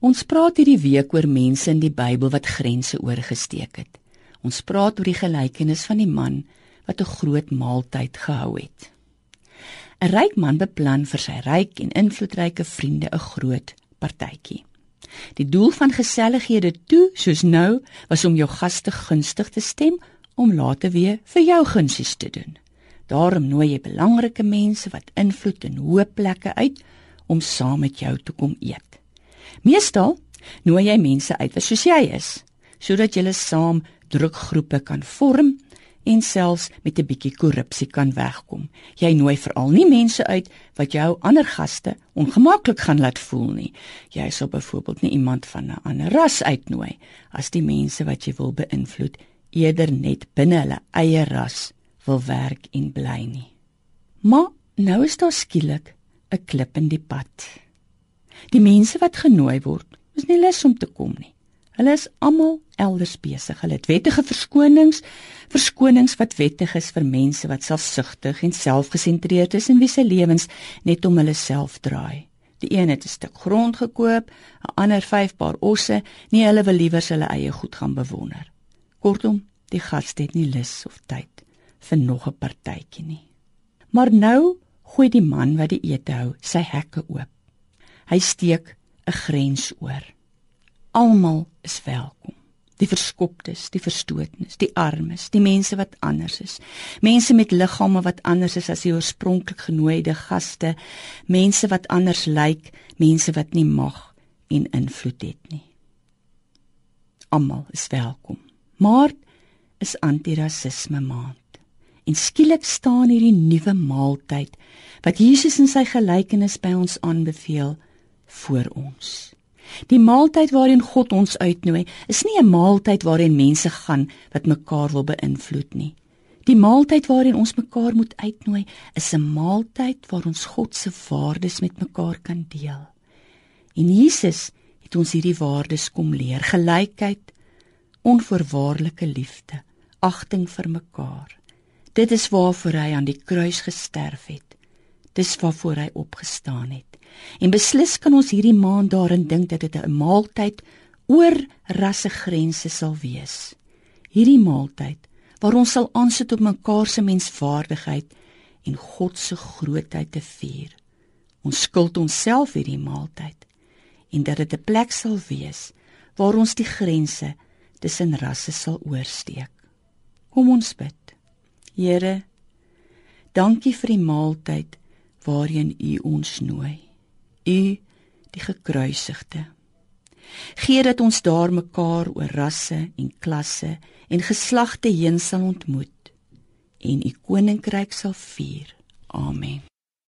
Ons praat hierdie week oor mense in die Bybel wat grense oorgesteek het. Ons praat oor die gelykenis van die man wat 'n groot maaltyd gehou het. 'n Ryk man beplan vir sy ryk en invloedryke vriende 'n groot partytjie. Die doel van gesellighede toe, soos nou, was om jou gaste gunstig te stem om later weer vir jou gunsies te doen. Daarom nooi jy belangrike mense wat invloed in hoë plekke uit om saam met jou te kom eet. Meestal nooi jy mense uit wat soos jy is, sodat julle saam drukgroepe kan vorm en selfs met 'n bietjie korrupsie kan wegkom. Jy nooi veral nie mense uit wat jou ander gaste ongemaklik gaan laat voel nie. Jy sal byvoorbeeld nie iemand van 'n ander ras uitnooi as die mense wat jy wil beïnvloed eerder net binne hulle eie ras wil werk en bly nie. Maar nou is daar skielik 'n klip in die pad. Die mense wat genooi word, is nie lus om te kom nie. Hulle is almal elders besig. Hulle het wettige verskonings, verskonings wat wettig is vir mense wat selfsugtig en selfgesentreerd is en wie se lewens net om hulle self draai. Die een het 'n stuk grond gekoop, 'n ander 5 paar osse, nie hulle wil liewer hulle eie goed gaan bewonder. Kortom, die gaste het nie lus of tyd vir nog 'n partytjie nie. Maar nou gooi die man wat die ete hou sy hekke oop. Hy steek 'n grens oor. Almal is welkom. Die verskoptes, die verstootnes, die armes, die mense wat anders is. Mense met liggame wat anders is as die oorspronklik genooide gaste, mense wat anders lyk, mense wat nie mag en invloed het nie. Almal is welkom. Maar is antirasisme maand. En skielik staan hierdie nuwe maaltyd wat Jesus in sy gelykenis by ons aanbeveel voor ons. Die maaltyd waarin God ons uitnooi, is nie 'n maaltyd waarin mense gaan wat mekaar wil beïnvloed nie. Die maaltyd waarin ons mekaar moet uitnooi, is 'n maaltyd waar ons God se waardes met mekaar kan deel. En Jesus het ons hierdie waardes kom leer: gelykheid, onvoorwaardelike liefde, agting vir mekaar. Dit is waarvoor hy aan die kruis gesterf het. Dis waarvoor hy opgestaan het. En beslis kan ons hierdie maand daarin dink dat dit 'n maaltyd oor rassegrense sal wees. Hierdie maaltyd waar ons sal aansit op mekaar se menswaardigheid en God se grootheid te vier. Ons skuld onsself hierdie maaltyd en dat dit 'n plek sal wees waar ons die grense tussen rasse sal oorsteek. Kom ons bid. Here, dankie vir die maaltyd waarheen U ons nooi u die gekruisigde. Gee dat ons daar mekaar oor rasse en klasse en geslagte heen sal ontmoet en u koninkryk sal vier. Amen.